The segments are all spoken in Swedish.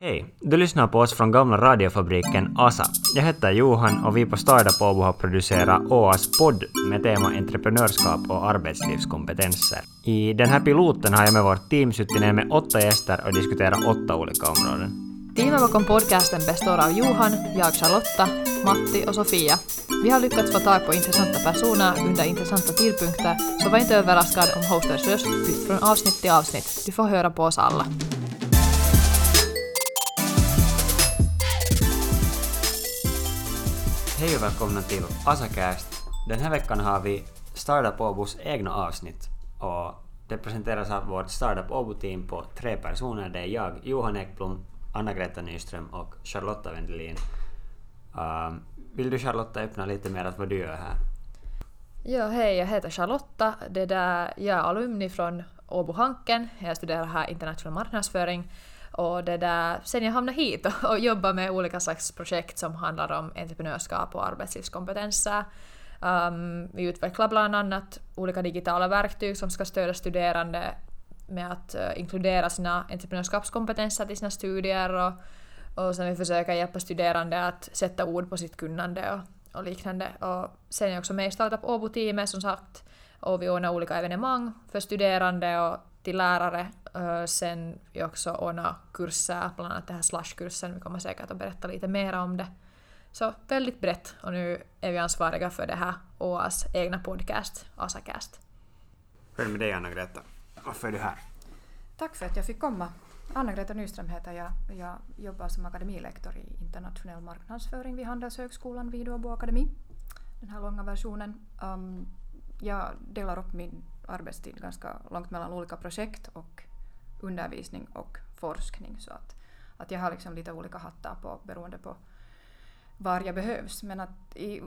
Hej! Du lyssnar på oss från gamla radiofabriken ASA. Jag heter Johan och vi på Startup Åbo har producerat OAS podd med tema entreprenörskap och arbetslivskompetenser. I den här piloten har jag med vårt team suttit ner med åtta gäster och diskuterat åtta olika områden. Teamet bakom podcasten består av Johan, jag Charlotta, Matti och Sofia. Vi har lyckats få tag på intressanta personer under intressanta tidpunkter, så var inte överraskad om hosters röst bytt från avsnitt till avsnitt. Du får höra på oss alla. Hej och välkomna till Asacast. Den här veckan har vi Startup Åbos egna avsnitt och det presenteras av vårt Startup Åbo-team på tre personer. Det är jag, Johan Ekblom, Anna-Greta Nyström och Charlotta Wendelin. Uh, vill du Charlotta öppna lite mer vad du gör här? Ja, hej, jag heter Charlotta. Det där, jag är alumni från Åbo Hanken. Jag studerar här internationell marknadsföring och det där, sen jag hamnade hit och, och jobbade med olika slags projekt som handlar om entreprenörskap och arbetslivskompetenser. Um, vi utvecklar bland annat olika digitala verktyg som ska stödja studerande med att uh, inkludera sina entreprenörskapskompetenser till sina studier och, och sen vi försöker hjälpa studerande att sätta ord på sitt kunnande och, och liknande. Och sen är jag också med i Startup Åbo-teamet som sagt och vi ordnar olika evenemang för studerande och till lärare. Sen vi också ordnar kurser, bland annat den här Slush-kursen. Vi kommer säkert att berätta lite mer om det. Så väldigt brett och nu är vi ansvariga för det här OAs egna podcast, Asacast. Hur är det med dig Anna-Greta? Varför är du här? Tack för att jag fick komma. Anna-Greta Nyström heter jag. Jag jobbar som akademilektor i internationell marknadsföring vid Handelshögskolan vid Åbo Akademi. Den här långa versionen. Um, jag delar upp min arbetstid ganska långt mellan olika projekt och undervisning och forskning. Så att, att jag har liksom lite olika hattar på beroende på var jag behövs. Men att i,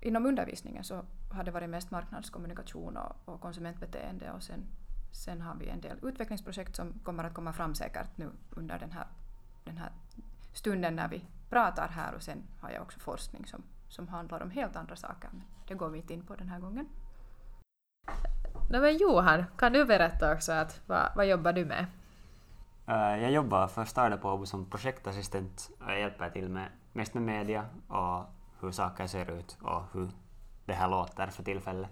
inom undervisningen så har det varit mest marknadskommunikation och, och konsumentbeteende och sen, sen har vi en del utvecklingsprojekt som kommer att komma fram säkert nu under den här, den här stunden när vi pratar här och sen har jag också forskning som, som handlar om helt andra saker men det går vi inte in på den här gången. Nej, men Johan, kan du berätta också att, vad, vad jobbar du med? Uh, jag jobbar för Startup Åbo som projektassistent och jag hjälper till med mest med media och hur saker ser ut och hur det här låter för tillfället.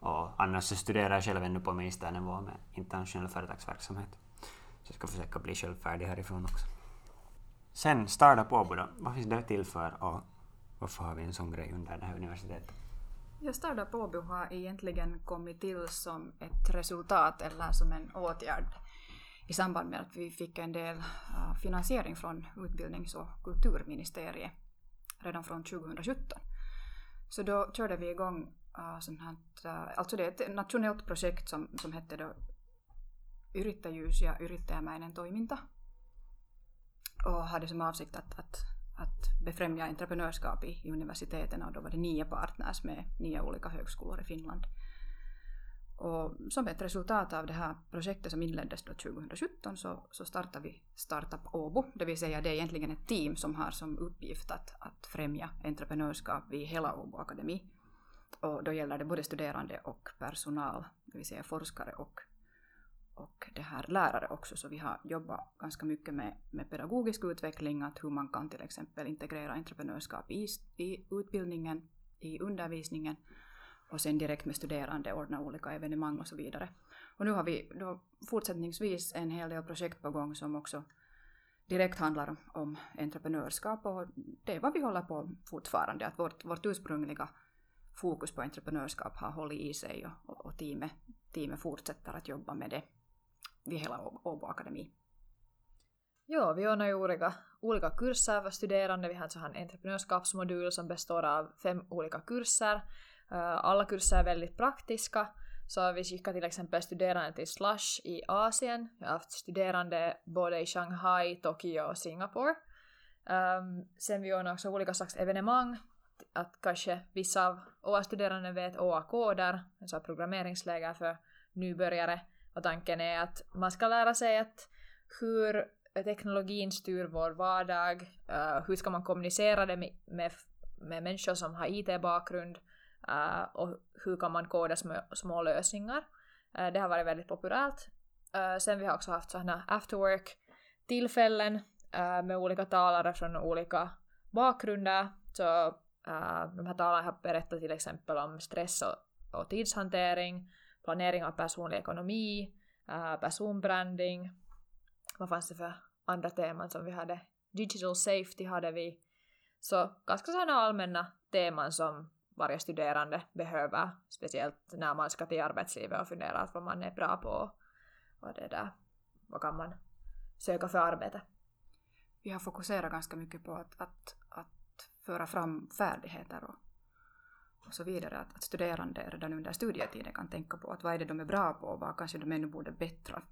Och annars så studerar jag själv ännu på ministernivå med internationell företagsverksamhet. Så jag ska försöka bli självfärdig härifrån också. Sen Startup Åbo då, vad finns det till för och varför har vi en sån grej under det här universitetet? Ja, startup-Åby har egentligen kommit till som ett resultat eller som en åtgärd i samband med att vi fick en del äh, finansiering från utbildnings och kulturministeriet redan från 2017. Så då körde vi igång uh, sånt här, uh, alltså det är ett nationellt projekt som, som hette då Yrittäjyys ja yrittäjämäinen toiminta och hade som avsikt att, att att befrämja entreprenörskap i, i universiteten och då var det nio partners med nio olika högskolor i Finland. Och som ett resultat av det här projektet som inleddes då 2017 så, så startade vi Startup Åbo, det vill säga det är egentligen ett team som har som uppgift att, att främja entreprenörskap vid hela Åbo Akademi. Och då gäller det både studerande och personal, det vill säga forskare och och det här lärare också, så vi har jobbat ganska mycket med, med pedagogisk utveckling, att hur man kan till exempel integrera entreprenörskap i, i utbildningen, i undervisningen och sen direkt med studerande ordna olika evenemang och så vidare. Och nu har vi då fortsättningsvis en hel del projekt på gång som också direkt handlar om, om entreprenörskap. Och det är vad vi håller på fortfarande, att vårt, vårt ursprungliga fokus på entreprenörskap har hållit i sig och, och, och teamet, teamet fortsätter att jobba med det vid hela Åbo Akademi. Ja, vi ordnar ju olika, olika kurser för studerande. Vi har alltså en entreprenörskapsmodul som består av fem olika kurser. Eh, alla kurser är väldigt praktiska. Så vi skickar till exempel studerande till Slush i Asien. Vi har haft studerande både i Shanghai, Tokyo och Singapore. Um, sen vi ordnar också olika slags evenemang. Att kanske vissa av OA-studerande vet OA-koder, alltså programmeringsläger för nybörjare. Och tanken är att man ska lära sig att hur teknologin styr vår vardag, uh, hur ska man kommunicera det med, med, med människor som har IT-bakgrund uh, eh, och hur kan man koda små, små lösningar. Uh, det har varit väldigt populärt. sen vi har också haft sådana afterwork-tillfällen med olika talare från olika bakgrunder. Så de här talarna har berättat till exempel om stress och, och tidshantering, planering av personlig ekonomi, äh, personbranding. Vad fanns det för andra teman som vi hade? Digital safety hade vi. Så ganska sådana allmänna teman som varje studerande behöver, speciellt när man ska till arbetslivet och fundera på vad man är bra på och det där, vad kan man söka för arbete. Vi har fokuserat ganska mycket på att, att, att föra fram färdigheter och, och så vidare. Att, att studerande redan under studietiden kan tänka på att vad är det de är bra på och vad kanske de ännu borde bättra,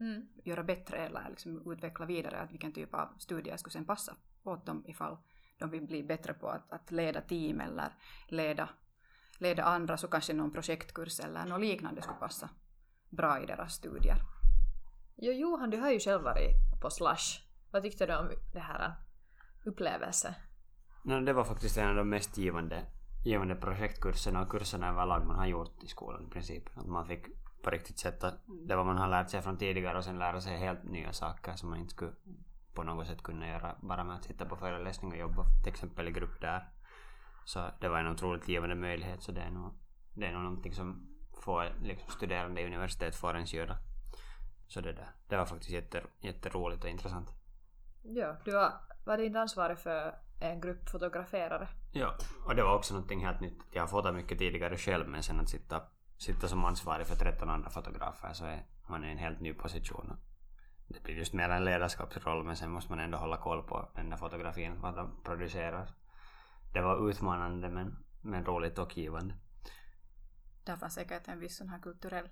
mm. göra bättre eller liksom utveckla vidare. Att vilken typ av studier skulle sen passa åt dem ifall de vill bli bättre på att, att leda team eller leda, leda andra så kanske någon projektkurs eller något liknande skulle passa bra i deras studier. Jo, Johan, du har ju själv varit på Slush. Vad tyckte du om det här upplevelsen? No, det var faktiskt en av de mest givande, givande projektkurserna och kurserna överlag man har gjort i skolan i princip. Att man fick på riktigt sätta det vad man har lärt sig från tidigare och sen lära sig helt nya saker som man inte skulle på något sätt kunna göra bara med att sitta på föreläsning och jobba till exempel i grupp där. Så det var en otroligt givande möjlighet så det är nog, det är nog någonting som få, liksom, studerande i universitet får ens göra. Så det där, det var faktiskt jätter, jätteroligt och intressant. Ja, du har var din ansvarig för en grupp fotograferare. Ja, och det var också någonting helt nytt. Jag har fotat mycket tidigare själv men sen att sitta, sitta som ansvarig för 13 andra fotografer så är man i en helt ny position. Det blir just mer en ledarskapsroll men sen måste man ändå hålla koll på den där fotografin, vad de producerar. Det var utmanande men, men roligt och givande där fanns säkert en viss sån här kulturell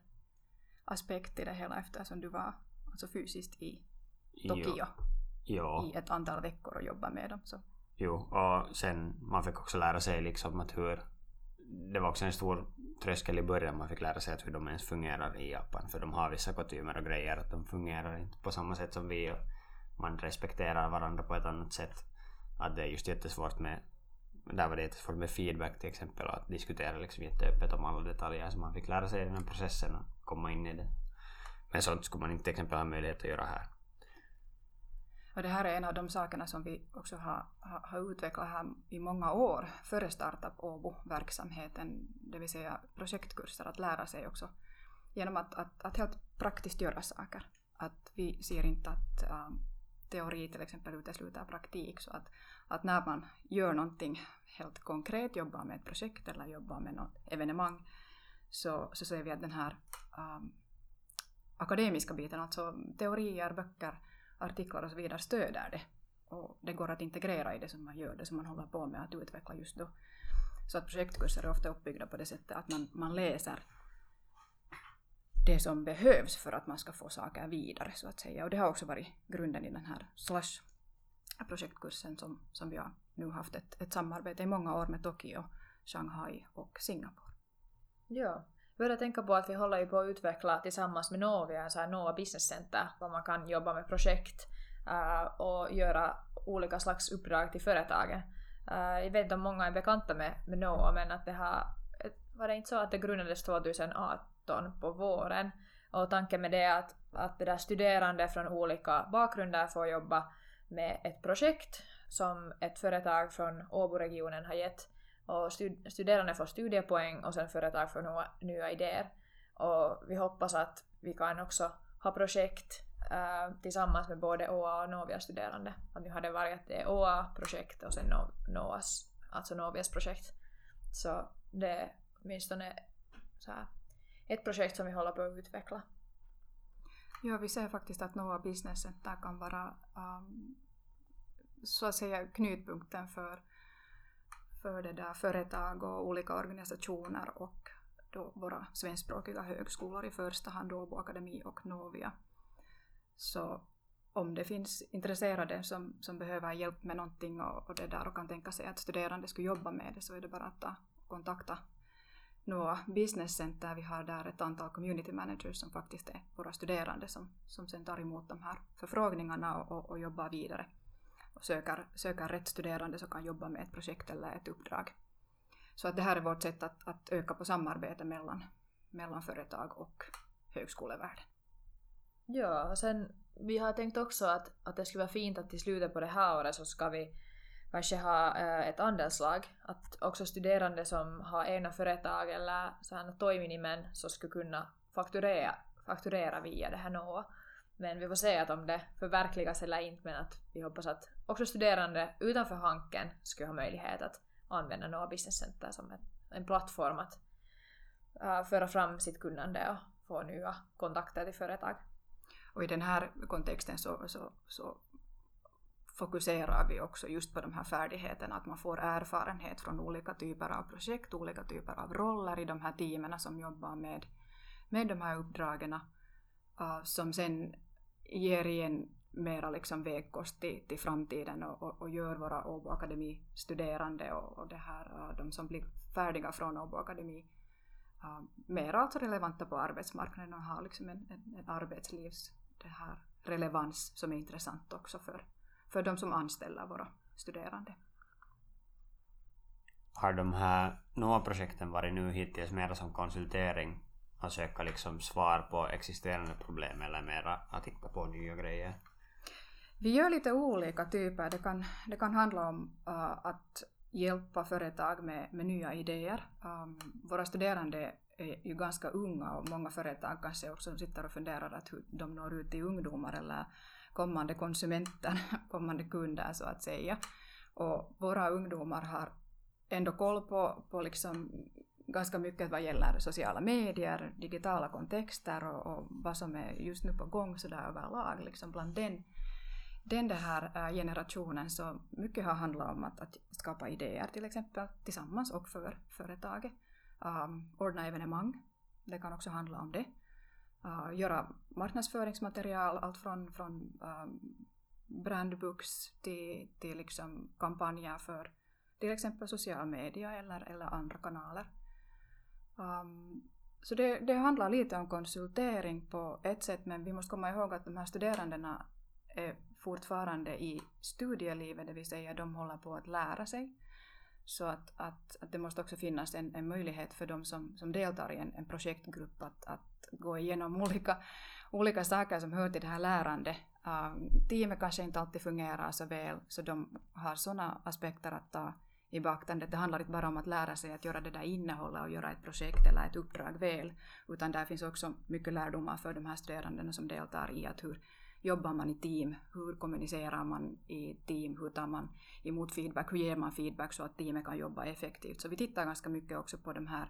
aspekt i det hela eftersom du var alltså fysiskt i Tokyo jo. i ett antal veckor och jobbade med dem. Så. Jo, och sen man fick också lära sig liksom att hur det var också en stor tröskel i början, man fick lära sig att hur de ens fungerar i Japan, för de har vissa kutymer och grejer, att de fungerar inte på samma sätt som vi och man respekterar varandra på ett annat sätt. Att det är just jättesvårt med där var det jättesvårt med feedback till exempel och att diskutera liksom jätteöppet om alla detaljer så man fick lära sig den här processen och komma in i det. Men sånt skulle man inte till exempel ha möjlighet att göra här. Och det här är en av de sakerna som vi också har, har, har utvecklat här i många år före Startup Åbo-verksamheten, det vill säga projektkurser, att lära sig också genom att, att, att helt praktiskt göra saker. Att vi ser inte att äh, teori till exempel utesluter praktik. Så att, att när man gör någonting helt konkret, jobbar med ett projekt eller jobbar med något evenemang, så, så ser vi att den här äh, akademiska biten, alltså teorier, böcker, artiklar och så vidare, stöder det. Och det går att integrera i det som man gör, det som man håller på med att utveckla just då. Så att projektkurser är ofta uppbyggda på det sättet att man, man läser det som behövs för att man ska få saker vidare så att säga. Och det har också varit grunden i den här slash projektkursen som, som vi har nu haft ett, ett samarbete i många år med Tokyo, Shanghai och Singapore. Ja, jag började tänka på att vi håller ju på att utveckla tillsammans med Novia, så här Nova Business Center, där man kan jobba med projekt uh, och göra olika slags uppdrag till företagen. Uh, jag vet inte om många är bekanta med, med Nova, men att det har, var det inte så att det grundades 2018 på våren. Och tanken med det är att, att det där studerande från olika bakgrunder får jobba med ett projekt som ett företag från Åboregionen har gett. Och stud studerande får studiepoäng och sen företag får nya, nya idéer. Och vi hoppas att vi kan också ha projekt uh, tillsammans med både OA och Novia-studerande. Att nu har det varit ett OA-projekt och sen no NOAS, alltså Novias projekt. Så det är åtminstone så här ett projekt som vi håller på att utveckla. Ja, vi ser faktiskt att Nova Business Center kan vara um, så att säga knutpunkten för, för det där företag och olika organisationer och då våra svenskspråkiga högskolor i första hand Åbo Akademi och Novia. Så om det finns intresserade som, som behöver hjälp med någonting och, och det där och kan tänka sig att studerande skulle jobba med det så är det bara att ta, kontakta några business center. Vi har där ett antal community managers som faktiskt är våra studerande som, som sen tar emot de här förfrågningarna och, och, och jobbar vidare och söker, söker rätt studerande som kan jobba med ett projekt eller ett uppdrag. Så att det här är vårt sätt att, att öka på samarbete mellan, mellan företag och högskolevärlden. Ja, och sen vi har tänkt också att, att det skulle vara fint att till slutet på det här året så ska vi kanske ha äh, ett andelslag. Att också studerande som har egna företag eller sådana toiminimen så skulle kunna fakturera, fakturera via det här NOA. Men vi får se att om det förverkligas eller inte men att vi hoppas att också studerande utanför Hanken skulle ha möjlighet att använda NOA Business Center som en, plattform att uh, föra fram sitt kunnande och få nya kontakter till företag. Och i den här kontexten så, så, så fokuserar vi också just på de här färdigheterna, att man får erfarenhet från olika typer av projekt, olika typer av roller i de här teamen som jobbar med, med de här uppdragen, uh, som sen ger igen mera liksom vägkost till, till framtiden och, och, och, gör våra Åbo Akademi-studerande och, och det här, äh, de som blir färdiga från Åbo Akademi uh, äh, mer alltså relevanta på arbetsmarknaden och har liksom en, en, en arbetslivs det här relevans som är intressant också för, för de som anställer våra studerande. Har de här NOA-projekten varit nu hittills mer som konsultering att söka liksom svar på existerande problem eller mera att hitta på nya grejer? Vi gör lite olika typer. Det kan, det kan handla om uh, att hjälpa företag med, med nya idéer. Um, våra studerande är ju ganska unga och många företag kanske också sitter och funderar att hur de når ut till ungdomar eller kommande konsumenter, kommande kunder så att säga. Och våra ungdomar har ändå koll på, på liksom ganska mycket vad gäller sociala medier, digitala kontexter och, och vad som är just nu på gång sådär överlag liksom bland den, den där här äh, generationen så mycket har handlat om att, att skapa idéer till exempel tillsammans och för företaget um, ordna evenemang. Det kan också handla om det. Uh, göra marknadsföringsmaterial, allt från, från um, brandbooks till, till liksom kampanjer för till exempel social media eller, eller andra kanaler. Um, så det, det handlar lite om konsultering på ett sätt men vi måste komma ihåg att de här studerandena är fortfarande i studielivet, det vill säga de håller på att lära sig. Så att, att, att det måste också finnas en, en möjlighet för de som, som deltar i en, en projektgrupp att, att gå igenom olika, olika saker som hör till det här lärandet. Uh, teamet kanske inte alltid fungerar så väl, så de har sådana aspekter att ta i beaktande. Det handlar inte bara om att lära sig att göra det där innehållet och göra ett projekt eller ett uppdrag väl, utan där finns också mycket lärdomar för de här studerandena som deltar i att hur, jobbar man i team? Hur kommunicerar man i team? Hur tar man emot feedback? Hur ger man feedback så att teamet kan jobba effektivt? Så vi tittar ganska mycket också på de här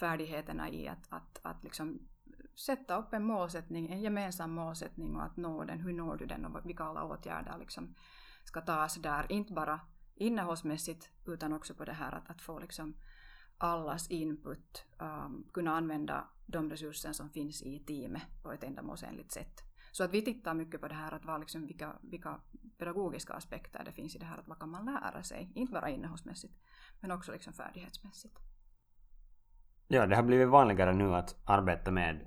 färdigheterna i att, att, att liksom sätta upp en målsättning, en gemensam målsättning och att nå den. Hur når du den och vilka alla åtgärder liksom ska tas där? Inte bara innehållsmässigt utan också på det här att, att få liksom allas input, um, kunna använda de resurser som finns i teamet på ett ändamålsenligt sätt. Så att vi tittar mycket på det här att vad liksom, vilka, vilka pedagogiska aspekter det finns i det här, att vad kan man lära sig, inte bara innehållsmässigt, men också liksom färdighetsmässigt. Ja, det har blivit vanligare nu att arbeta med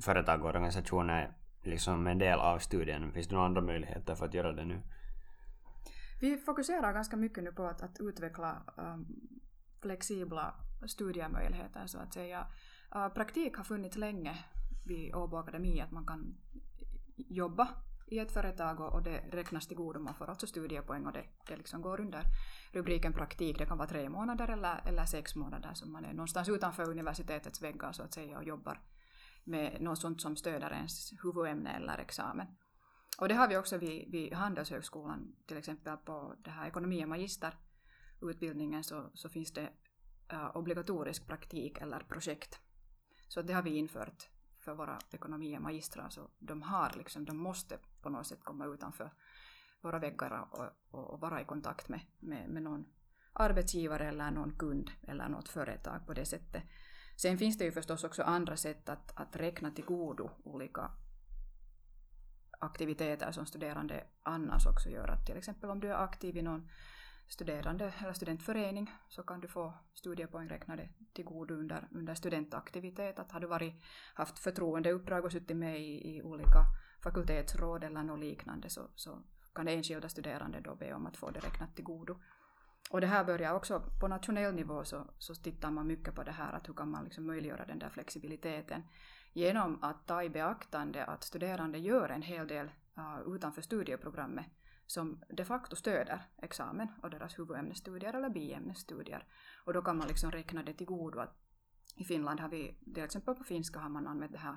företag och organisationer liksom en del av studien. Finns det några andra möjligheter för att göra det nu? Vi fokuserar ganska mycket nu på att, att utveckla um, flexibla studiemöjligheter så att säga. Uh, praktik har funnits länge vid Åbo Akademi, att man kan jobba i ett företag och, och det räknas till godo. Man får alltså studiepoäng och det, det liksom går under rubriken praktik. Det kan vara tre månader eller, eller sex månader som man är någonstans utanför universitetets väggar så att säga och jobbar med något sånt som stöder ens huvudämne eller examen. Och det har vi också vid, vid Handelshögskolan, till exempel på det här ekonomi och magisterutbildningen så, så finns det uh, obligatorisk praktik eller projekt. Så det har vi infört för våra ekonomi och magistrar så de har liksom, de måste på något sätt komma utanför våra väggar och, och, och vara i kontakt med, med, med någon arbetsgivare eller någon kund eller något företag på det sättet. Sen finns det ju förstås också andra sätt att, att räkna till godo olika aktiviteter som studerande annars också gör. Att till exempel om du är aktiv i någon studerande eller studentförening så kan du få studiepoäng räknade till godo under, under studentaktivitet. Att har du varit, haft förtroendeuppdrag och suttit med i, i olika fakultetsråd eller något liknande så, så kan enskilda studerande då be om att få det räknat till godo. Och det här börjar också på nationell nivå så, så tittar man mycket på det här att hur kan man liksom möjliggöra den där flexibiliteten genom att ta i beaktande att studerande gör en hel del uh, utanför studieprogrammet som de facto stöder examen och deras huvudämnesstudier eller biämnesstudier. Och då kan man liksom räkna det till godo att i Finland har vi, till exempel på finska har man använt det här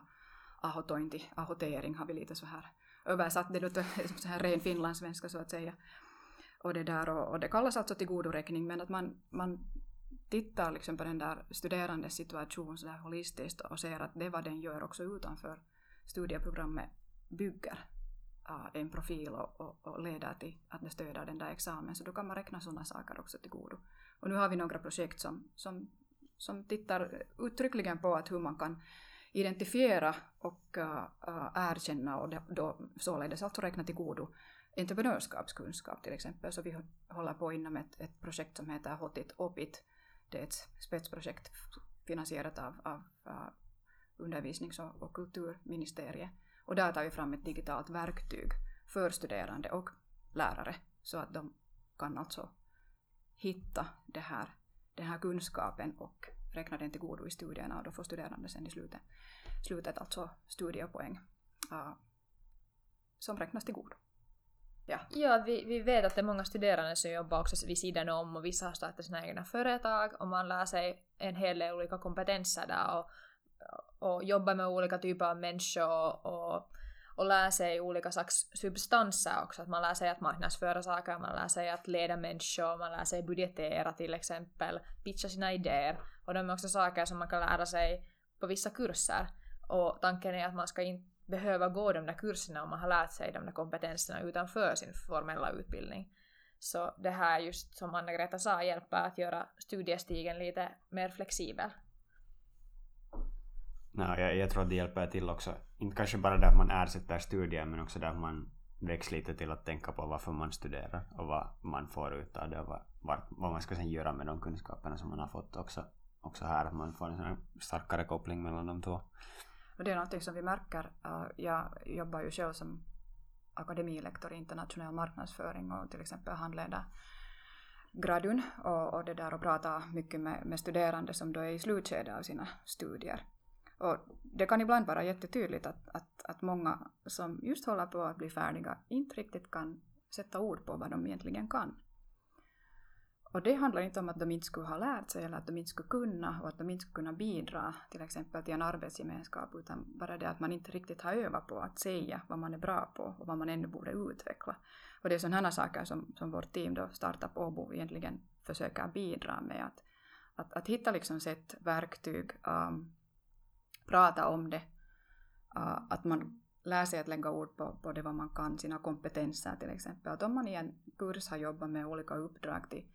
ahotointi, ahotering har vi lite så här översatt det till liksom så här ren finlandssvenska så att säga. Och det, där, och, och det kallas alltså tillgodoräkning men att man, man tittar liksom på den där studerandes situation så där holistiskt och ser att det vad den gör också utanför studieprogrammet bygger uh, en profil och, och, och, leder till att det stöder den där examen. Så då kan man räkna sådana saker också till godo. Och nu har vi några projekt som, som, som tittar uttryckligen på att hur man kan identifiera och uh, erkänna och då således alltså räkna till godo entreprenörskapskunskap till exempel. Så vi håller på inom ett, ett projekt som heter HOTIT OPIT. Det är ett spetsprojekt finansierat av, av uh, undervisnings och, och kulturministeriet. Och där tar vi fram ett digitalt verktyg för studerande och lärare så att de kan alltså hitta det här, den här kunskapen och räkna den till godo i studierna och då får studerande sen i slutet, slutet alltså studiepoäng uh, som räknas till godo. Ja, ja vi, vi vet att det är många studerande som jobbar också vid sidan om och vissa har startat sina egna företag och man lär sig en hel del olika kompetenser där och, och jobbar med olika typer av människor och, och lär sig olika slags substanser också. Att man lär sig att marknadsföra saker, man lär sig att leda människor, man lär sig budgetera till exempel, pitcha sina idéer. Och de är också saker som man kan lära sig på vissa kurser. Och tanken är att man ska inte behöva gå de där kurserna om man har lärt sig de där kompetenserna utanför sin formella utbildning. Så det här just som Anna-Greta sa hjälper att göra studiestigen lite mer flexibel. No, jag, jag tror att det hjälper till också. Inte kanske bara där man ersätter studier men också där man väcks lite till att tänka på varför man studerar och vad man får ut av det och vad, vad, vad man ska sen göra med de kunskaperna som man har fått också, också här. Att man får en starkare koppling mellan de två. Och det är någonting som vi märker. Eh, jag jobbar ju själv som akademilektor i internationell marknadsföring och till exempel handleder gradun och, och det där och pratar mycket med, med studerande som då är i slutskedet av sina studier. Och det kan ibland vara jättetydligt att, att, att många som just håller på att bli färdiga inte riktigt kan sätta ord på vad de egentligen kan. Och det handlar inte om att de inte skulle ha lärt sig eller att de inte skulle kunna och att de inte skulle kunna bidra till exempel till en arbetsgemenskap utan bara det att man inte riktigt har övat på att säga vad man är bra på och vad man ännu borde utveckla. Och det är sådana saker som, som vårt team då Startup Åbo egentligen försöker bidra med att, att, att hitta liksom sätt, verktyg, um, prata om det, uh, att man lär sig att lägga ord på, på det vad man kan, sina kompetenser till exempel. Att om man i en kurs har jobbat med olika uppdrag till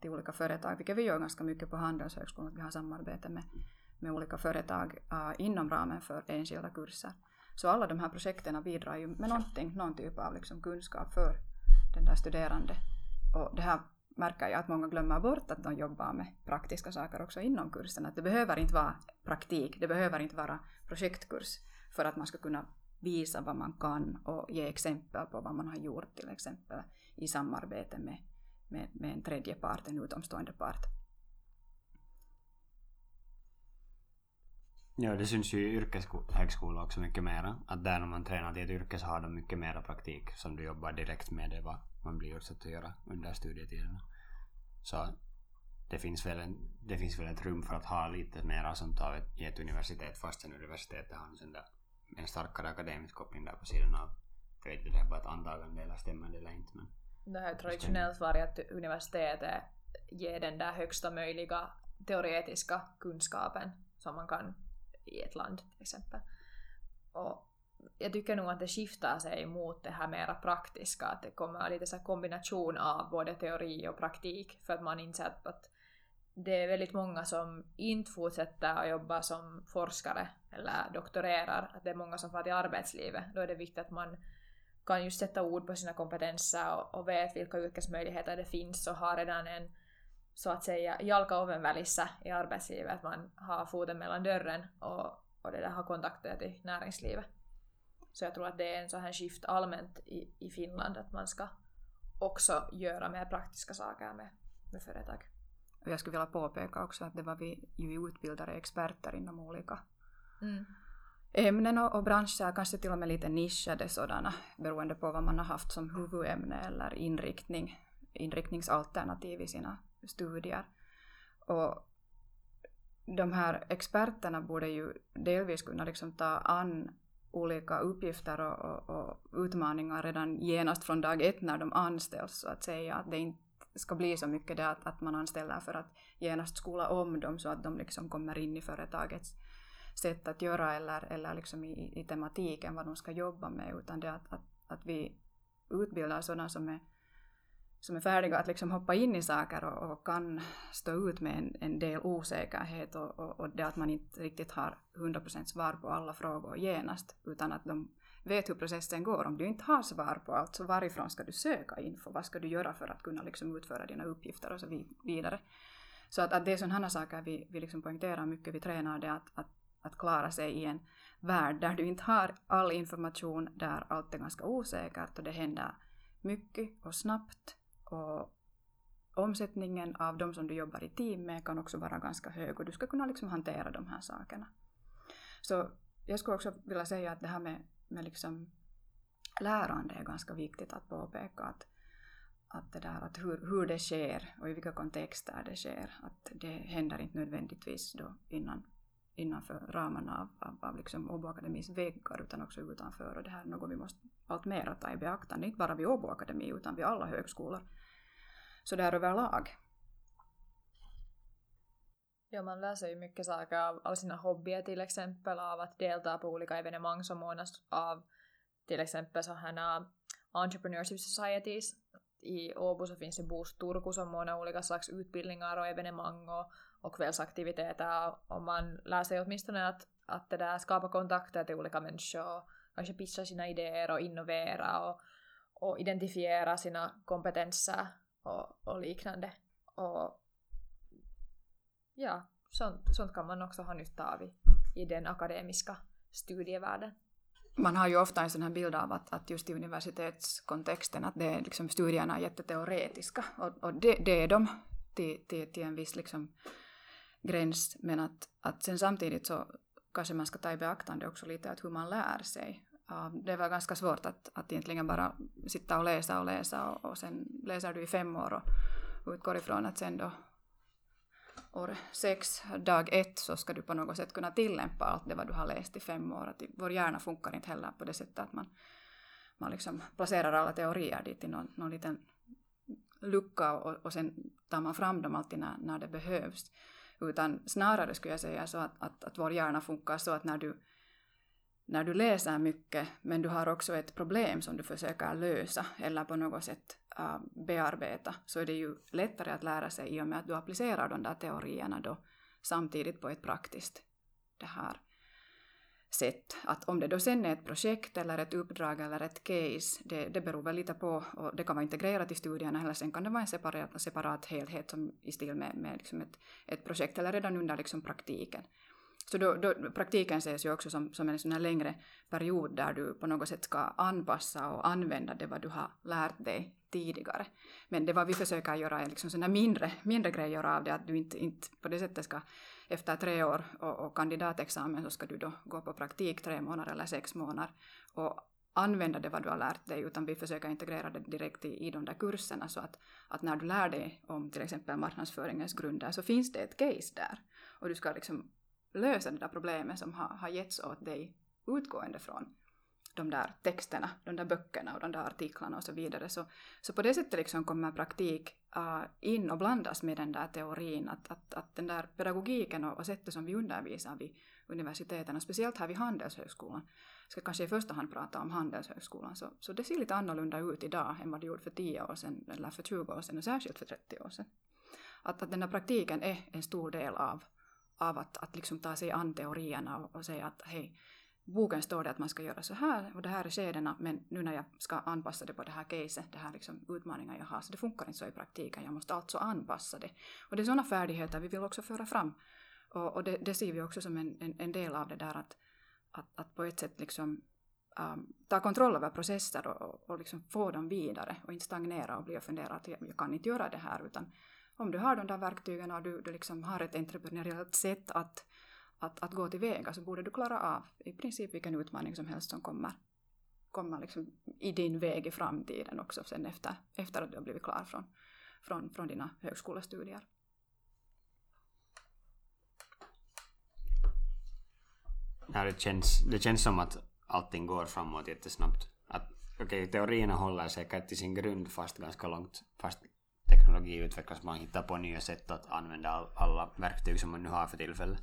till olika företag, vilket vi gör ganska mycket på Handelshögskolan, vi har samarbete med, med olika företag uh, äh, inom ramen för enskilda kurser. Så alla de här projekten bidrar ju med någonting, någon typ av liksom kunskap för den där studerande. Och det här märker jag att många glömmer bort att de jobbar med praktiska saker också inom kursen. Att det behöver inte vara praktik, det behöver inte vara projektkurs för att man ska kunna visa vad man kan och ge exempel på vad man har gjort till exempel i samarbete med med, med en tredje part, en utomstående part. Ja, det syns ju i yrkeshögskola också mycket mera. Att där när man tränar till ett yrke så har de mycket mera praktik som du jobbar direkt med det vad man blir utsatt att göra under studietiden. Så det finns, väl en, det finns väl ett rum för att ha lite mera sånt av ett, i ett universitet fastän universitetet har en, där, en starkare akademisk koppling där på sidan av. Jag vet inte det är bara ett antagande eller stämmande eller inte men det har traditionellt varit att universitetet ger den där högsta möjliga teoretiska kunskapen som man kan i ett land till exempel. Och jag tycker nog att det skiftar sig mot det här mera praktiska, att det kommer lite så kombination av både teori och praktik för att man inser att det är väldigt många som inte fortsätter att jobba som forskare eller doktorerar, att det är många som får till arbetslivet. Då är det viktigt att man kan just sätta ord på sina kompetenser och, och vet vilka yrkesmöjligheter det finns och har redan en så att säga jalka oven välissä i arbetslivet, att man har foten mellan dörren och, och det där har kontakter till näringslivet. Så jag tror att det är en sån här skift allmänt i, i Finland att man ska också göra mer praktiska saker med, med företag. Och jag skulle vilja påpeka också att det var vi ju utbildade experter inom olika, mm ämnen och, och branscher, kanske till och med lite nischade sådana, beroende på vad man har haft som huvudämne eller inriktning, inriktningsalternativ i sina studier. Och de här experterna borde ju delvis kunna liksom ta an olika uppgifter och, och, och, utmaningar redan genast från dag ett när de anställs så att säga. Att det inte ska bli så mycket det att, att man anställer för att genast skola om dem så att de liksom kommer in i företagets sätt att göra eller, eller liksom i, i tematiken vad de ska jobba med utan det att, att, att vi utbildar sådana som är som är färdiga att liksom hoppa in i saker och, och kan stå ut med en, en del osäkerhet och, och, och, det att man inte riktigt har 100% svar på alla frågor genast utan att de vet hur processen går. Om du inte har svar på allt så varifrån ska du söka info? Vad ska du göra för att kunna liksom utföra dina uppgifter och så vidare. Så att, att det är sådana saker vi, vi liksom poängterar mycket, vi tränar det att, att, att klara sig i en värld där du inte har all information, där allt är ganska osäkert och det händer mycket och snabbt och omsättningen av de som du jobbar i team med kan också vara ganska hög och du ska kunna liksom hantera de här sakerna. Så jag skulle också vilja säga att det här med, med liksom lärande är ganska viktigt att påpeka att, att, det där, att hur, hur det sker och i vilka kontexter det sker, att det händer inte nödvändigtvis då innan, innanför ramarna av, av, av liksom Åbo Akademis väggar utan också utanför och det här är något vi måste alltmer ta i beaktande, inte bara vid Åbo Akademi utan vid alla högskolor så där överlag. Ja, man lär sig ju mycket saker av, av sina hobbyer till exempel, av att delta på olika evenemang som ordnas av till exempel sådana äh, entrepreneurship societies. I Åbo så finns det Boost Turku som ordnar olika slags utbildningar och evenemang och, och kvällsaktiviteter och man lär sig åtminstone att, att det där skapa kontakter till olika människor och kanske pitcha sina idéer och innovera och, och identifiera sina kompetenser och, och liknande. Och ja, sånt, sånt kan man också ha nytta av i, i den akademiska studievärlden. Man har ju ofta en sån här bild av att, att just i universitetskontexten att det är liksom studierna är jätteteoretiska och, och det, det är de till, till, till en viss liksom gräns men att, att sen samtidigt så kanske man ska ta i beaktande också lite att hur man lär sig det var ganska svårt att, att egentligen bara sitta och läsa och läsa och, och sen läser du i fem år och utgår ifrån att sen då år sex, dag ett, så ska du på något sätt kunna tillämpa allt det vad du har läst i fem år. Att vår hjärna funkar inte heller på det sättet att man, man liksom placerar alla teorier dit i någon, någon liten lucka och, och sen tar man fram dem alltid när, när det behövs. Utan snarare skulle jag säga så att, att, att vår hjärna funkar så att när du när du läser mycket men du har också ett problem som du försöker lösa eller på något sätt äh, bearbeta så är det ju lättare att lära sig i och med att du applicerar de där teorierna då samtidigt på ett praktiskt det här sätt. Att om det då sen är ett projekt eller ett uppdrag eller ett case, det, det beror väl lite på och det kan vara integrerat i studierna eller sen kan det vara en separat, separat helhet som i stil med, med liksom ett, ett projekt eller redan under liksom praktiken. Så då, då, praktiken ses ju också som, som en sån här längre period där du på något sätt ska anpassa och använda det vad du har lärt dig tidigare. Men det vad vi försöker göra är liksom sådana mindre, mindre grejer av det, att du inte, inte på det sättet ska efter tre år och, och kandidatexamen så ska du då gå på praktik tre månader eller sex månader och använda det vad du har lärt dig utan vi försöker integrera det direkt i, i de där kurserna. Så att, att när du lär dig om till exempel marknadsföringens grunder så finns det ett case där. Och du ska liksom lösa det där problemet som har, har getts åt dig utgående från de där texterna, de där böckerna och de där artiklarna och så vidare. Så, så på det sättet liksom kommer praktik uh, in och blandas med den där teorin, att, att, att den där pedagogiken och, och sättet som vi undervisar vid universiteten, och speciellt här vid Handelshögskolan, ska kanske i första hand prata om Handelshögskolan, så, så det ser lite annorlunda ut idag än vad det gjorde för 10 år sedan, eller för 20 år sedan, och särskilt för 30 år sedan. Att, att den där praktiken är en stor del av av att, att liksom ta sig an teorierna och, och säga att hej, boken står det att man ska göra så här och det här är skedena men nu när jag ska anpassa det på det här caset, det här liksom utmaningen jag har, så det funkar inte så i praktiken, jag måste alltså anpassa det. Och det är sådana färdigheter vi vill också föra fram. Och, och det, det, ser vi också som en, en, en, del av det där att, att, att på ett sätt liksom um, ta kontroll över processer och, och liksom få dem vidare och inte stagnera och bli och fundera att jag, jag kan inte göra det här utan om du har de där verktygen och du, du liksom har ett entreprenöriellt sätt att, att, att gå tillväga så borde du klara av i princip vilken utmaning som helst som kommer, kommer liksom i din väg i framtiden också sen efter, efter att du har blivit klar från, från, från dina högskolestudier. Ja, det, känns, det känns som att allting går framåt jättesnabbt. Att, okay, teorierna håller säkert till sin grund fast ganska långt. Fast teknologi utvecklas, man hittar på nya sätt att använda all, alla verktyg som man nu har för tillfället.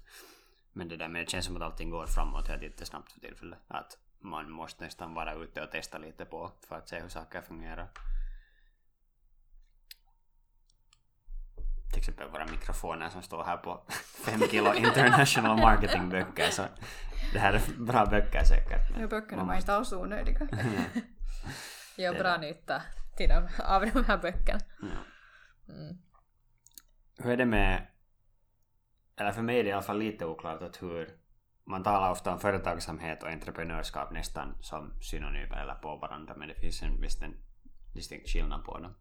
Men det, där, men det känns som att allting går framåt helt jättesnabbt för tillfället. Att man måste nästan vara ute och testa lite på för att se hur saker fungerar. Till exempel våra mikrofoner som står här på 5 kilo international marketing böcker så det här är bra böcker säkert. Ja, böckerna var inte alls onödiga. Gör bra nytta till dem, av de här böckerna. Mm. Hur är det med, eller för mig är det i alla fall lite oklart att hur man talar ofta om företagsamhet och entreprenörskap nästan som synonymer eller på varandra men det finns en viss en distinkt skillnad på dem.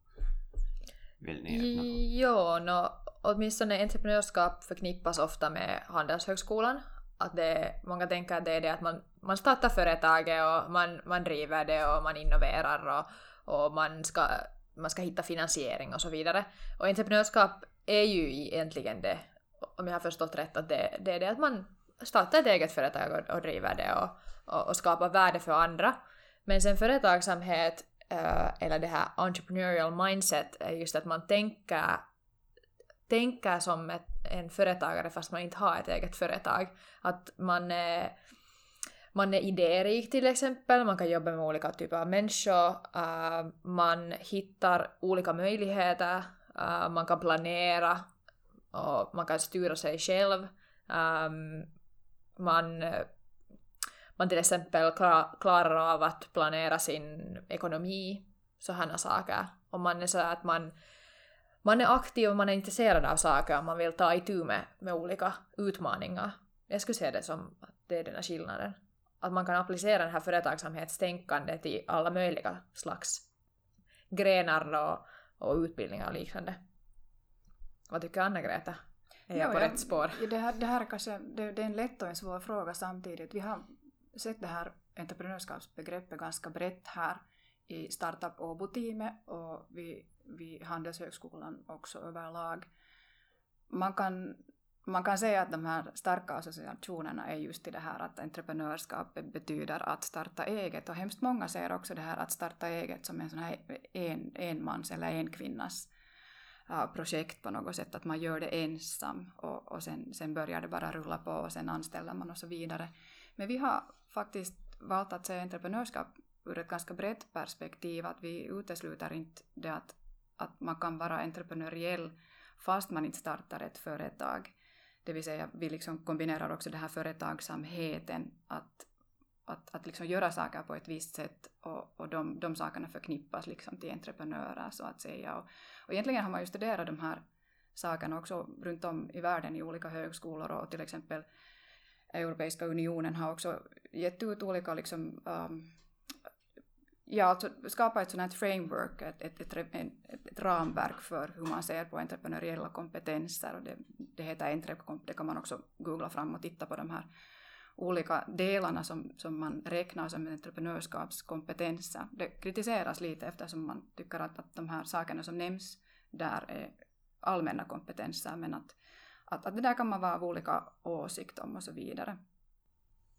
Vill ni öppna på? Jo, no, åtminstone entreprenörskap förknippas ofta med Handelshögskolan. Att det, många tänker att det är det att man, man startar företaget och man, man driver det och man innoverar och, och man, ska, man ska hitta finansiering och så vidare. Och entreprenörskap är ju egentligen det, om jag har förstått rätt, att det, det är det att man startar ett eget företag och, och driver det och, och, och skapar värde för andra. Men sen företagsamhet eh, eller det här entrepreneurial mindset är just att man tänker, tänker som ett, en företagare fast man inte har ett eget företag. Att man är, man är idérik till exempel, man kan jobba med olika typer av människor, eh, man hittar olika möjligheter, eh, man kan planera och man kan styra sig själv. Um, man, man till exempel klarar av att planera sin ekonomi, sådana saker. Om man är så att man, man är aktiv och man är intresserad av saker och man vill ta itu med, med olika utmaningar. Jag skulle se det som att det är den här skillnaden. Att man kan applicera det här företagsamhetstänkandet i alla möjliga slags grenar och, och utbildningar och liknande. Vad tycker Anna-Greta? Är jag Ja, på rätt spår? Det här, det här är kanske det, det är en lätt och en svår fråga samtidigt. Vi har sett det här entreprenörskapsbegreppet ganska brett här i Startup Åbo-teamet och vid, vid Handelshögskolan också överlag. Man kan, man kan säga att de här starka associationerna är just i det här att entreprenörskap betyder att starta eget och hemskt många ser också det här att starta eget som en sån här en, enmans eller enkvinnas Äh, projekt på något sätt, att man gör det ensam och, och sen, sen börjar det bara rulla på och sen anställer man och så vidare. Men vi har faktiskt valt att se entreprenörskap ur ett ganska brett perspektiv, att vi utesluter inte det att, att man kan vara entreprenöriell fast man inte startar ett företag. Det vill säga, vi liksom kombinerar också den här företagsamheten, att, att, att liksom göra saker på ett visst sätt och, och de, de sakerna förknippas liksom till entreprenörer så att säga. Och, och egentligen har man ju studerat de här sakerna också runt om i världen i olika högskolor och till exempel Europeiska unionen har också gett ut olika liksom, um, ja, alltså skapa ett sådant här framework, ett, ett, ett, ett, ett ramverk för hur man ser på entreprenöriella kompetenser och det, det heter Entrepcomp, det kan man också googla fram och titta på de här olika delarna som, som man räknar som entreprenörskapskompetenser. Det kritiseras lite eftersom man tycker att, att de här sakerna som nämns där är allmänna kompetenser men att, att, att det där kan man vara av olika åsikt om och så vidare.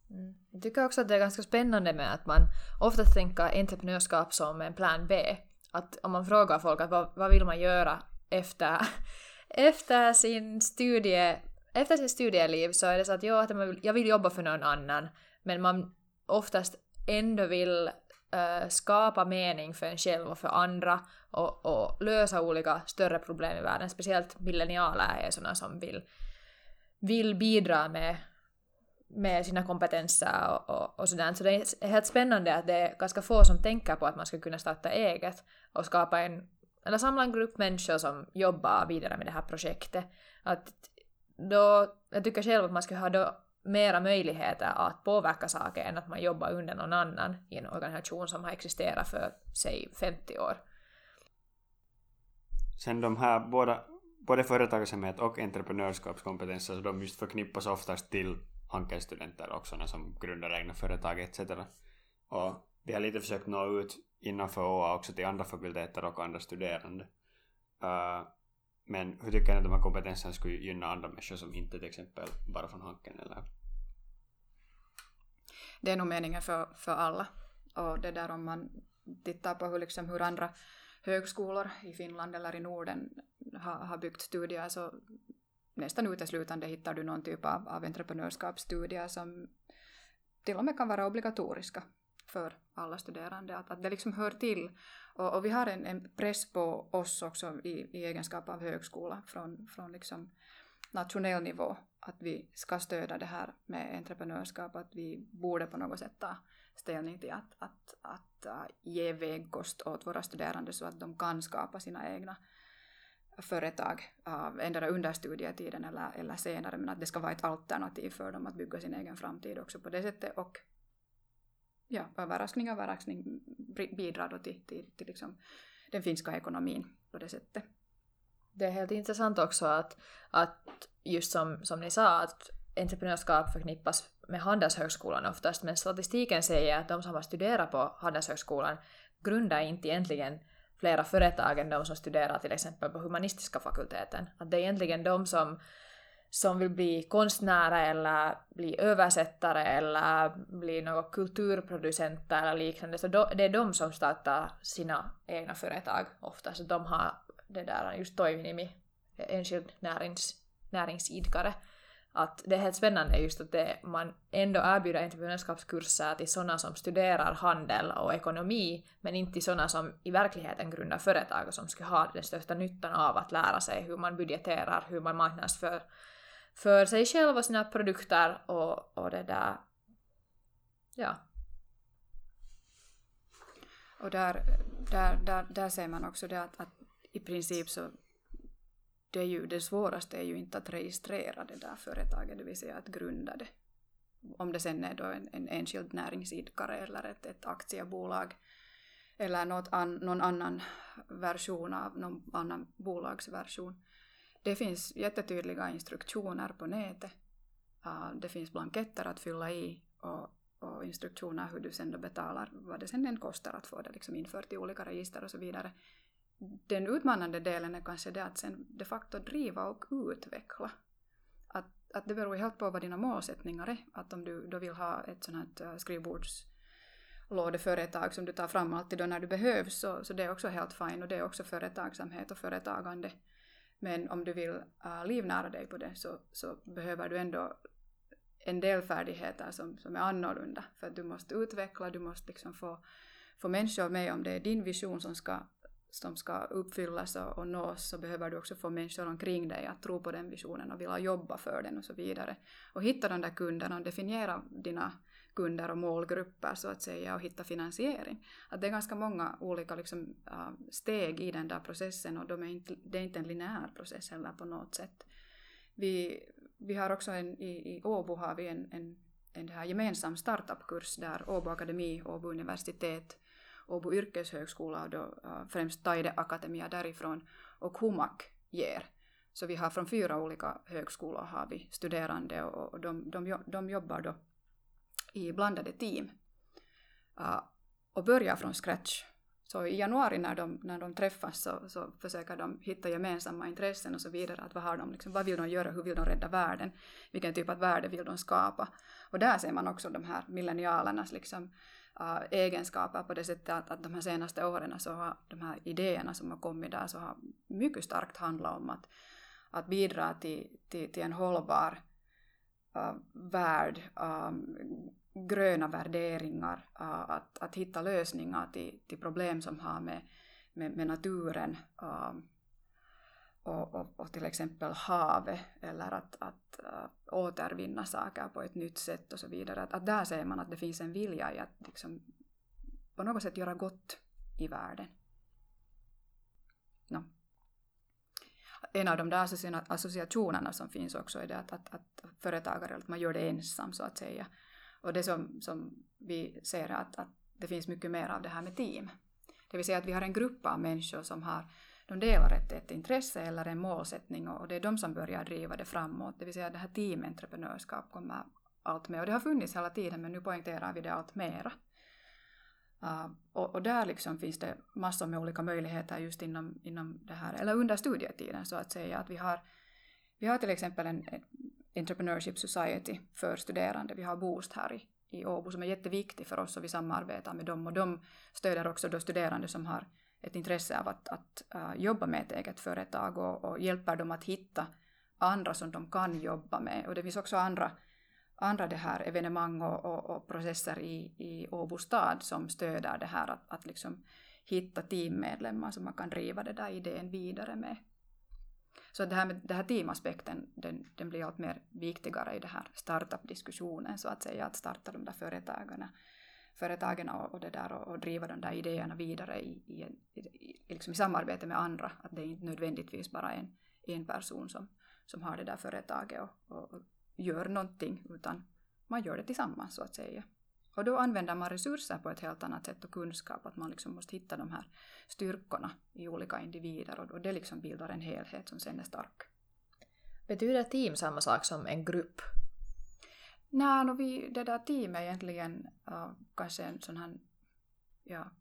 Mm. Jag tycker också att det är ganska spännande med att man ofta tänker entreprenörskap som en plan B. Att om man frågar folk att vad, vad vill man göra efter, efter sin studie efter sitt studieliv så är det så att jag, att man vill, jag vill jobba för någon annan men man oftast ändå vill äh, skapa mening för en själv och för andra och, och lösa olika större problem i världen. Speciellt millennialer är sådana som vill, vill bidra med, med sina kompetenser och, och, och sådär. Så det är helt spännande att det är ganska få som tänker på att man ska kunna starta eget och skapa en eller samla en grupp människor som jobbar vidare med det här projektet. Att då, jag tycker själv att man skulle ha då mera möjligheter att påverka saker än att man jobbar under någon annan i en organisation som har existerat för, säg, 50 år. Sen de här båda, både företagsamhet och entreprenörskapskompetenser, så alltså de just förknippas oftast till Hanken-studenter också, som grundar egna företag etc. Och vi har lite försökt nå ut innanför OA också till andra fakulteter och andra studerande. Uh, men hur tycker ni att de här kompetenserna skulle gynna andra människor som inte till exempel bara från Hanken eller? Det är nog meningen för, för alla. Och det där om man tittar på hur, liksom, hur andra högskolor i Finland eller i Norden har, har byggt studier så nästan uteslutande hittar du någon typ av, av entreprenörskapsstudier som till och med kan vara obligatoriska för alla studerande. Att, att det liksom hör till. Och, och vi har en, en, press på oss också i, i egenskap av högskola från, från liksom nationell nivå att vi ska stödja det här med entreprenörskap, att vi borde på något sätt ta ställning till att, att, att äh, ge vägkost åt våra studerande så att de kan skapa sina egna företag, äh, uh, ändra under studietiden eller, eller senare, men att det ska vara ett alternativ för dem att bygga sin egen framtid också på det sättet. Och ja, överraskning, överraskning bidrar då till, till, till liksom den finska ekonomin på det sättet. Det är helt intressant också att, att just som, som ni sa, att entreprenörskap förknippas med Handelshögskolan oftast, men statistiken säger att de som har studerat på Handelshögskolan grundar inte egentligen flera företag än de som studerar till exempel på humanistiska fakulteten. Att det är egentligen de som, som vill bli konstnärer eller bli översättare eller bli några kulturproducenter eller liknande. Så det är de som startar sina egna företag ofta. Så de har det där just toiminimi, enskild närings, näringsidkare att det är helt spännande just att det, man ändå erbjuder entreprenörskapskurser till sådana som studerar handel och ekonomi, men inte till sådana som i verkligheten grundar företag och som skulle ha den största nyttan av att lära sig hur man budgeterar, hur man marknadsför för sig själv och sina produkter och, och det där. Ja. Och där, där, där, där ser man också det att, att i princip så det, är ju, det svåraste är ju inte att registrera det där företaget, det vill säga att grunda det. Om det sen är då en, en enskild näringsidkare eller ett, ett aktiebolag eller något an, någon annan version av någon annan bolagsversion. Det finns jättetydliga instruktioner på nätet. det finns blanketter att fylla i och, och instruktioner hur du sen då betalar, vad det sen än kostar att få det liksom infört i olika register och så vidare den utmanande delen är kanske det att sen de facto driva och utveckla. Att, att det beror helt på vad dina målsättningar är. Att om du då vill ha ett sånt här äh, skrivbordslådeföretag som du tar fram alltid då när du behövs så, så det är också helt fint och det är också företagsamhet och företagande. Men om du vill uh, livnära dig på det så, så behöver du ändå en del färdigheter som, som är annorlunda. För att du måste utveckla, du måste liksom få, få människor med om det är din vision som ska som ska uppfyllas och, och nås så behöver du också få människor omkring dig att tro på den visionen och vilja jobba för den och så vidare. Och hitta de där kunderna och definiera dina kunder och målgrupper så att säga och hitta finansiering. Att det är ganska många olika liksom, äh, steg i den där processen och de är inte, det är inte en linjär process heller på något sätt. Vi, vi har också en, i, i Åbo har vi en, en, en här gemensam startupkurs där Åbo Akademi, Åbo universitet Åbo yrkeshögskola och då äh, främst Taideakatemia därifrån och Humak ger. Så vi har från fyra olika högskolor har vi studerande och de, de, de jobbar då i blandade team ah, och börjar från scratch. Så i januari när de, när de träffas så, så försöker de hitta gemensamma intressen och så vidare. Att vad, har de, liksom, vad vill de göra, hur vill de rädda världen, vilken typ av värde vill de skapa. Och där ser man också de här millennialernas liksom, uh, egenskaper på det sättet att, att de här senaste åren så har de här idéerna som har kommit där så har mycket starkt handlat om att, att bidra till, till, till en hållbar uh, värld, um, gröna värderingar, uh, att, att hitta lösningar till, till problem som har med, med, med naturen äh, och, och, och, till exempel havet eller att, att uh, återvinna saker på ett nytt sätt och så vidare. Att, att där ser man att det finns en vilja i att liksom, på något sätt göra gott i världen. No. En av de där associationerna som finns också är det att, att, att företagare, att man gör det ensam så att säga. Och det som, som vi ser är att, att det finns mycket mer av det här med team. Det vill säga att vi har en grupp av människor som har de delar ett, ett intresse eller en målsättning och det är de som börjar driva det framåt. Det vill säga det här teamentreprenörskap kommer allt mer. Och det har funnits hela tiden men nu poängterar vi det allt mera. Uh, och, och, där liksom finns det massor med olika möjligheter just inom, inom det här, eller under studietiden så att säga. Att vi, har, vi har till exempel en Entrepreneurship Society för studerande. Vi har Boost här i, i Åbo som är jätteviktig för oss och vi samarbetar med dem och de stöder också då studerande som har ett intresse av att, att uh, jobba med ett eget företag och, och, hjälper dem att hitta andra som de kan jobba med. Och det finns också andra, andra det här evenemang och, och, och processer i, i Åbo stad som stöder det här att, att liksom hitta teammedlemmar som man kan driva den där idén vidare med. Så det här, med, det här teamaspekten den, den blir allt mer viktigare i den här startup-diskussionen så att säga, att starta de där företagen, företagen och, och, det där, och, och driva de där idéerna vidare i, i, i, liksom i samarbete med andra. Att det är inte nödvändigtvis bara en, en person som, som har det där företaget och, och, och gör någonting utan man gör det tillsammans så att säga. Och då använder man resurser på ett helt annat sätt och kunskap, att man liksom måste hitta de här styrkorna i olika individer och det liksom bildar en helhet som sen är stark. Betyder team samma sak som en grupp? Nej, no, vi, det där teamet är egentligen uh, kanske en sån här ja,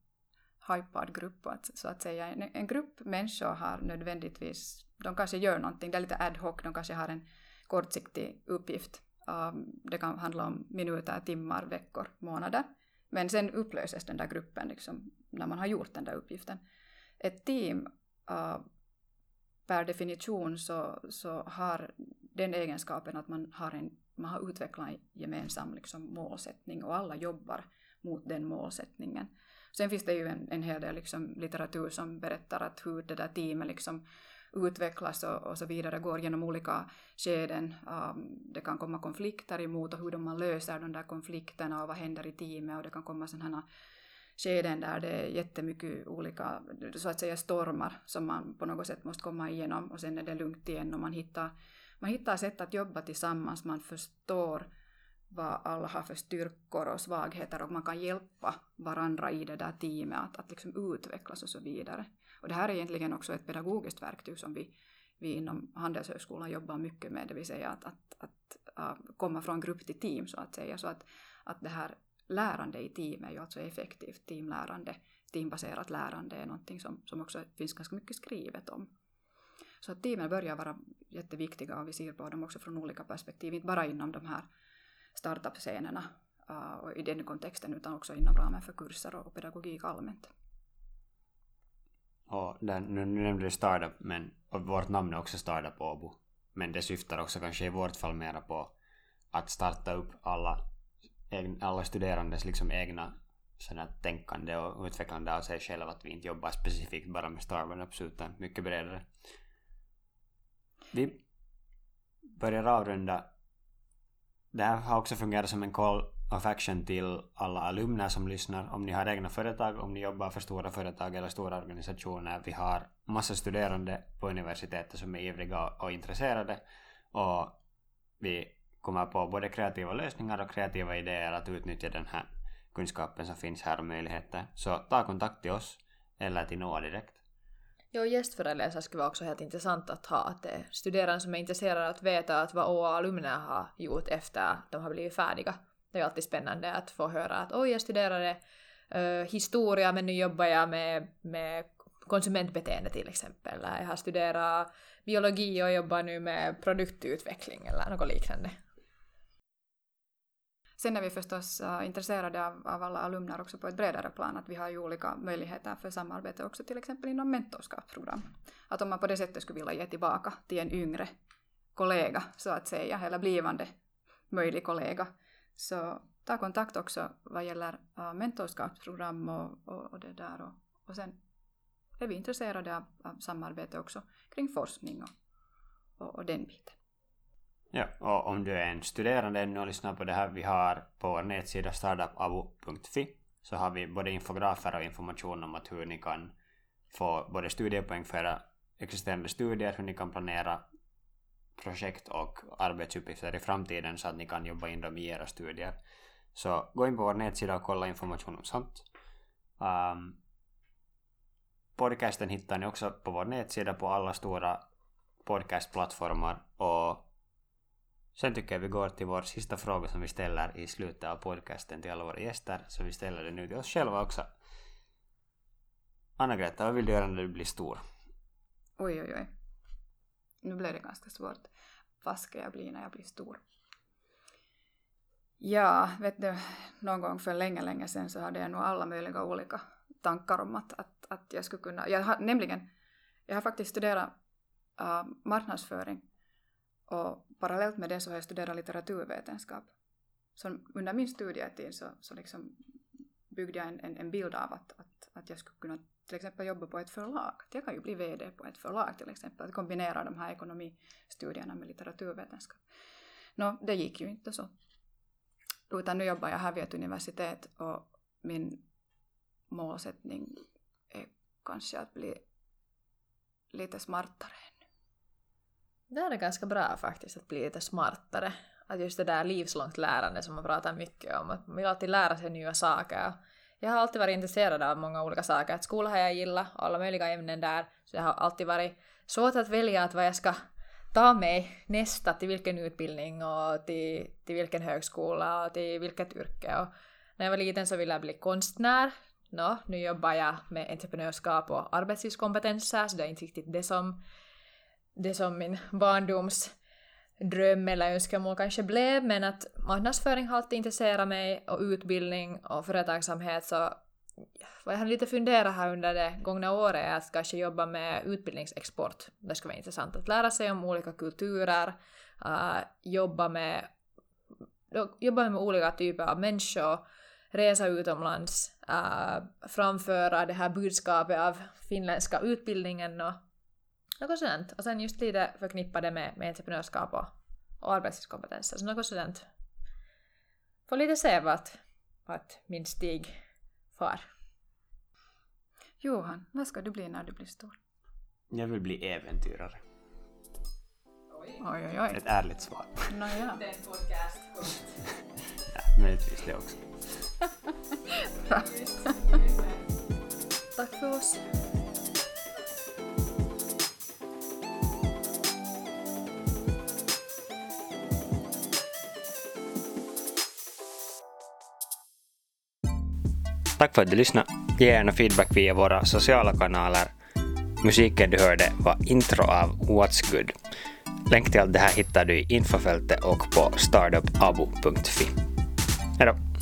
hypad grupp, att, så att säga. En, en grupp människor har nödvändigtvis, de kanske gör någonting, det är lite ad hoc, de kanske har en kortsiktig uppgift Äh, det kan handla om minuter, timmar, veckor, månader. Men sen upplöses den där gruppen liksom, när man har gjort den där uppgiften. Ett team äh, per definition så, så har den egenskapen att man har, en, man har utvecklat en gemensam liksom, målsättning och alla jobbar mot den målsättningen. Sen finns det ju en, en hel del liksom, litteratur som berättar att hur det där teamet liksom, utvecklas och, och så vidare, går genom olika skeden. Um, det kan komma konflikter emot och hur man löser de där konflikterna och vad händer i teamet och det kan komma sådana skeden där det är jättemycket olika, så att säga stormar som man på något sätt måste komma igenom och sen är det lugnt igen och man hittar, man hittar sätt att jobba tillsammans, man förstår vad alla har för styrkor och svagheter och man kan hjälpa varandra i det där teamet att, att liksom utvecklas och så vidare. Och det här är egentligen också ett pedagogiskt verktyg som vi, vi inom Handelshögskolan jobbar mycket med, det vill säga att, att, att, att komma från grupp till team så att säga. Så att, att det här lärande i team är ju alltså effektivt teamlärande. Teambaserat lärande är någonting som, som också finns ganska mycket skrivet om. Så att teamen börjar vara jätteviktiga och vi ser på dem också från olika perspektiv, inte bara inom de här startup-scenerna uh, och i den kontexten utan också inom ramen för kurser och pedagogik allmänt. Och där, nu, nu nämnde du startup, men och vårt namn är också Startup Åbo. Men det syftar också kanske i vårt fall mera på att starta upp alla, alla studerandes liksom egna sådana tänkande och utvecklande av sig själva. Att vi inte jobbar specifikt bara med startups utan mycket bredare. Vi börjar avrunda. Det här har också fungerat som en call Perfection till alla alumner som lyssnar. Om ni har egna företag, om ni jobbar för stora företag eller stora organisationer. Vi har massa studerande på universitetet som är ivriga och intresserade och vi kommer på både kreativa lösningar och kreativa idéer att utnyttja den här kunskapen som finns här och möjligheter. Så ta kontakt till oss eller till NOA direkt. Jo, gästföreläsare skulle vara också helt intressant att ha. Att det är studerande som är intresserade att veta att vad OA alumner har gjort efter att de har blivit färdiga. Det är alltid spännande att få höra att oj, jag studerade uh, historia men nu jobbar jag med, med konsumentbeteende till exempel. Eller jag har studerat biologi och jobbar nu med produktutveckling eller något liknande. Sen är vi förstås uh, intresserade av, av alla alumner också på ett bredare plan, att vi har ju olika möjligheter för samarbete också till exempel inom mentorskapsprogram. Att om man på det sättet skulle vilja ge tillbaka till en yngre kollega så att säga, eller blivande möjlig kollega, så ta kontakt också vad gäller uh, mentorskapsprogram och, och, och, det där. Och, och sen är vi intresserade av, av samarbete också kring forskning och, och, och den biten. Ja, och om du är en studerande ännu och lyssnar på det här, vi har på vår nätsida startupavo.fi så har vi både infografer och information om att hur ni kan få både studiepoäng för era existerande studier, hur ni kan planera projekt och arbetsuppgifter i framtiden så att ni kan jobba in dem i era studier. Så gå in på vår nätsida och kolla information om sånt. Um, podcasten hittar ni också på vår nätsida på alla stora podcastplattformar och sen tycker jag vi går till vår sista fråga som vi ställer i slutet av podcasten till alla våra gäster, så vi ställer den nu till oss själva också. Anna-Greta, vad vill du göra när du blir stor? Oj, oj, oj. Nu blev det ganska svårt. Vad ska jag bli när jag blir stor? Ja, vet du, någon gång för länge, länge sedan så hade jag nog alla möjliga olika tankar om att, att, att jag skulle kunna, jag har nämligen, jag har faktiskt studerat uh, marknadsföring och parallellt med det så har jag studerat litteraturvetenskap. Så under min studietid så, så liksom byggde jag en, en, en bild av att, att, att jag skulle kunna till exempel jobba på ett förlag. Jag kan ju bli VD på ett förlag till exempel, att kombinera de här ekonomistudierna med litteraturvetenskap. Nå, det gick ju inte så. Utan nu jobbar jag här vid ett universitet och min målsättning är kanske att bli lite smartare ännu. Det är ganska bra faktiskt att bli lite smartare. Att just det där livslångt lärande som man pratar mycket om, att man vill alltid lära sig nya saker. Jag har alltid varit intresserad av många olika saker. Att skola har jag gillat, alla möjliga ämnen där. Så jag har alltid varit svårt att välja att vad jag ska ta mig nästa till vilken utbildning och till, till vilken högskola och till vilket yrke. Och när jag var liten så ville jag bli konstnär. No, nu jobbar jag med entreprenörskap och arbetslivskompetenser så det är inte riktigt det som, det som min barndoms dröm eller önskemål kanske blev men att marknadsföring har alltid intresserat mig och utbildning och företagsamhet så vad jag har lite funderat här under det gångna året är att kanske jobba med utbildningsexport. Det skulle vara intressant att lära sig om olika kulturer, uh, jobba, med, jobba med olika typer av människor, resa utomlands, uh, framföra det här budskapet av finländska utbildningen och något sådant. Och sen just lite förknippa det med, med entreprenörskap och, och arbetslivskompetenser. Så något sådant. Får lite se vart, vart min stig far. Johan, vad ska du bli när du blir stor? Jag vill bli äventyrare. Oj, oj, oj. Ett ärligt svar. Nåja. Det är en podcast. ja, möjligtvis det också. Tack för oss. Tack för att du lyssnade. Ge gärna feedback via våra sociala kanaler. Musiken du hörde var intro av What's Good. Länk till allt det här hittar du i infofältet och på startupabo.fi. Hejdå!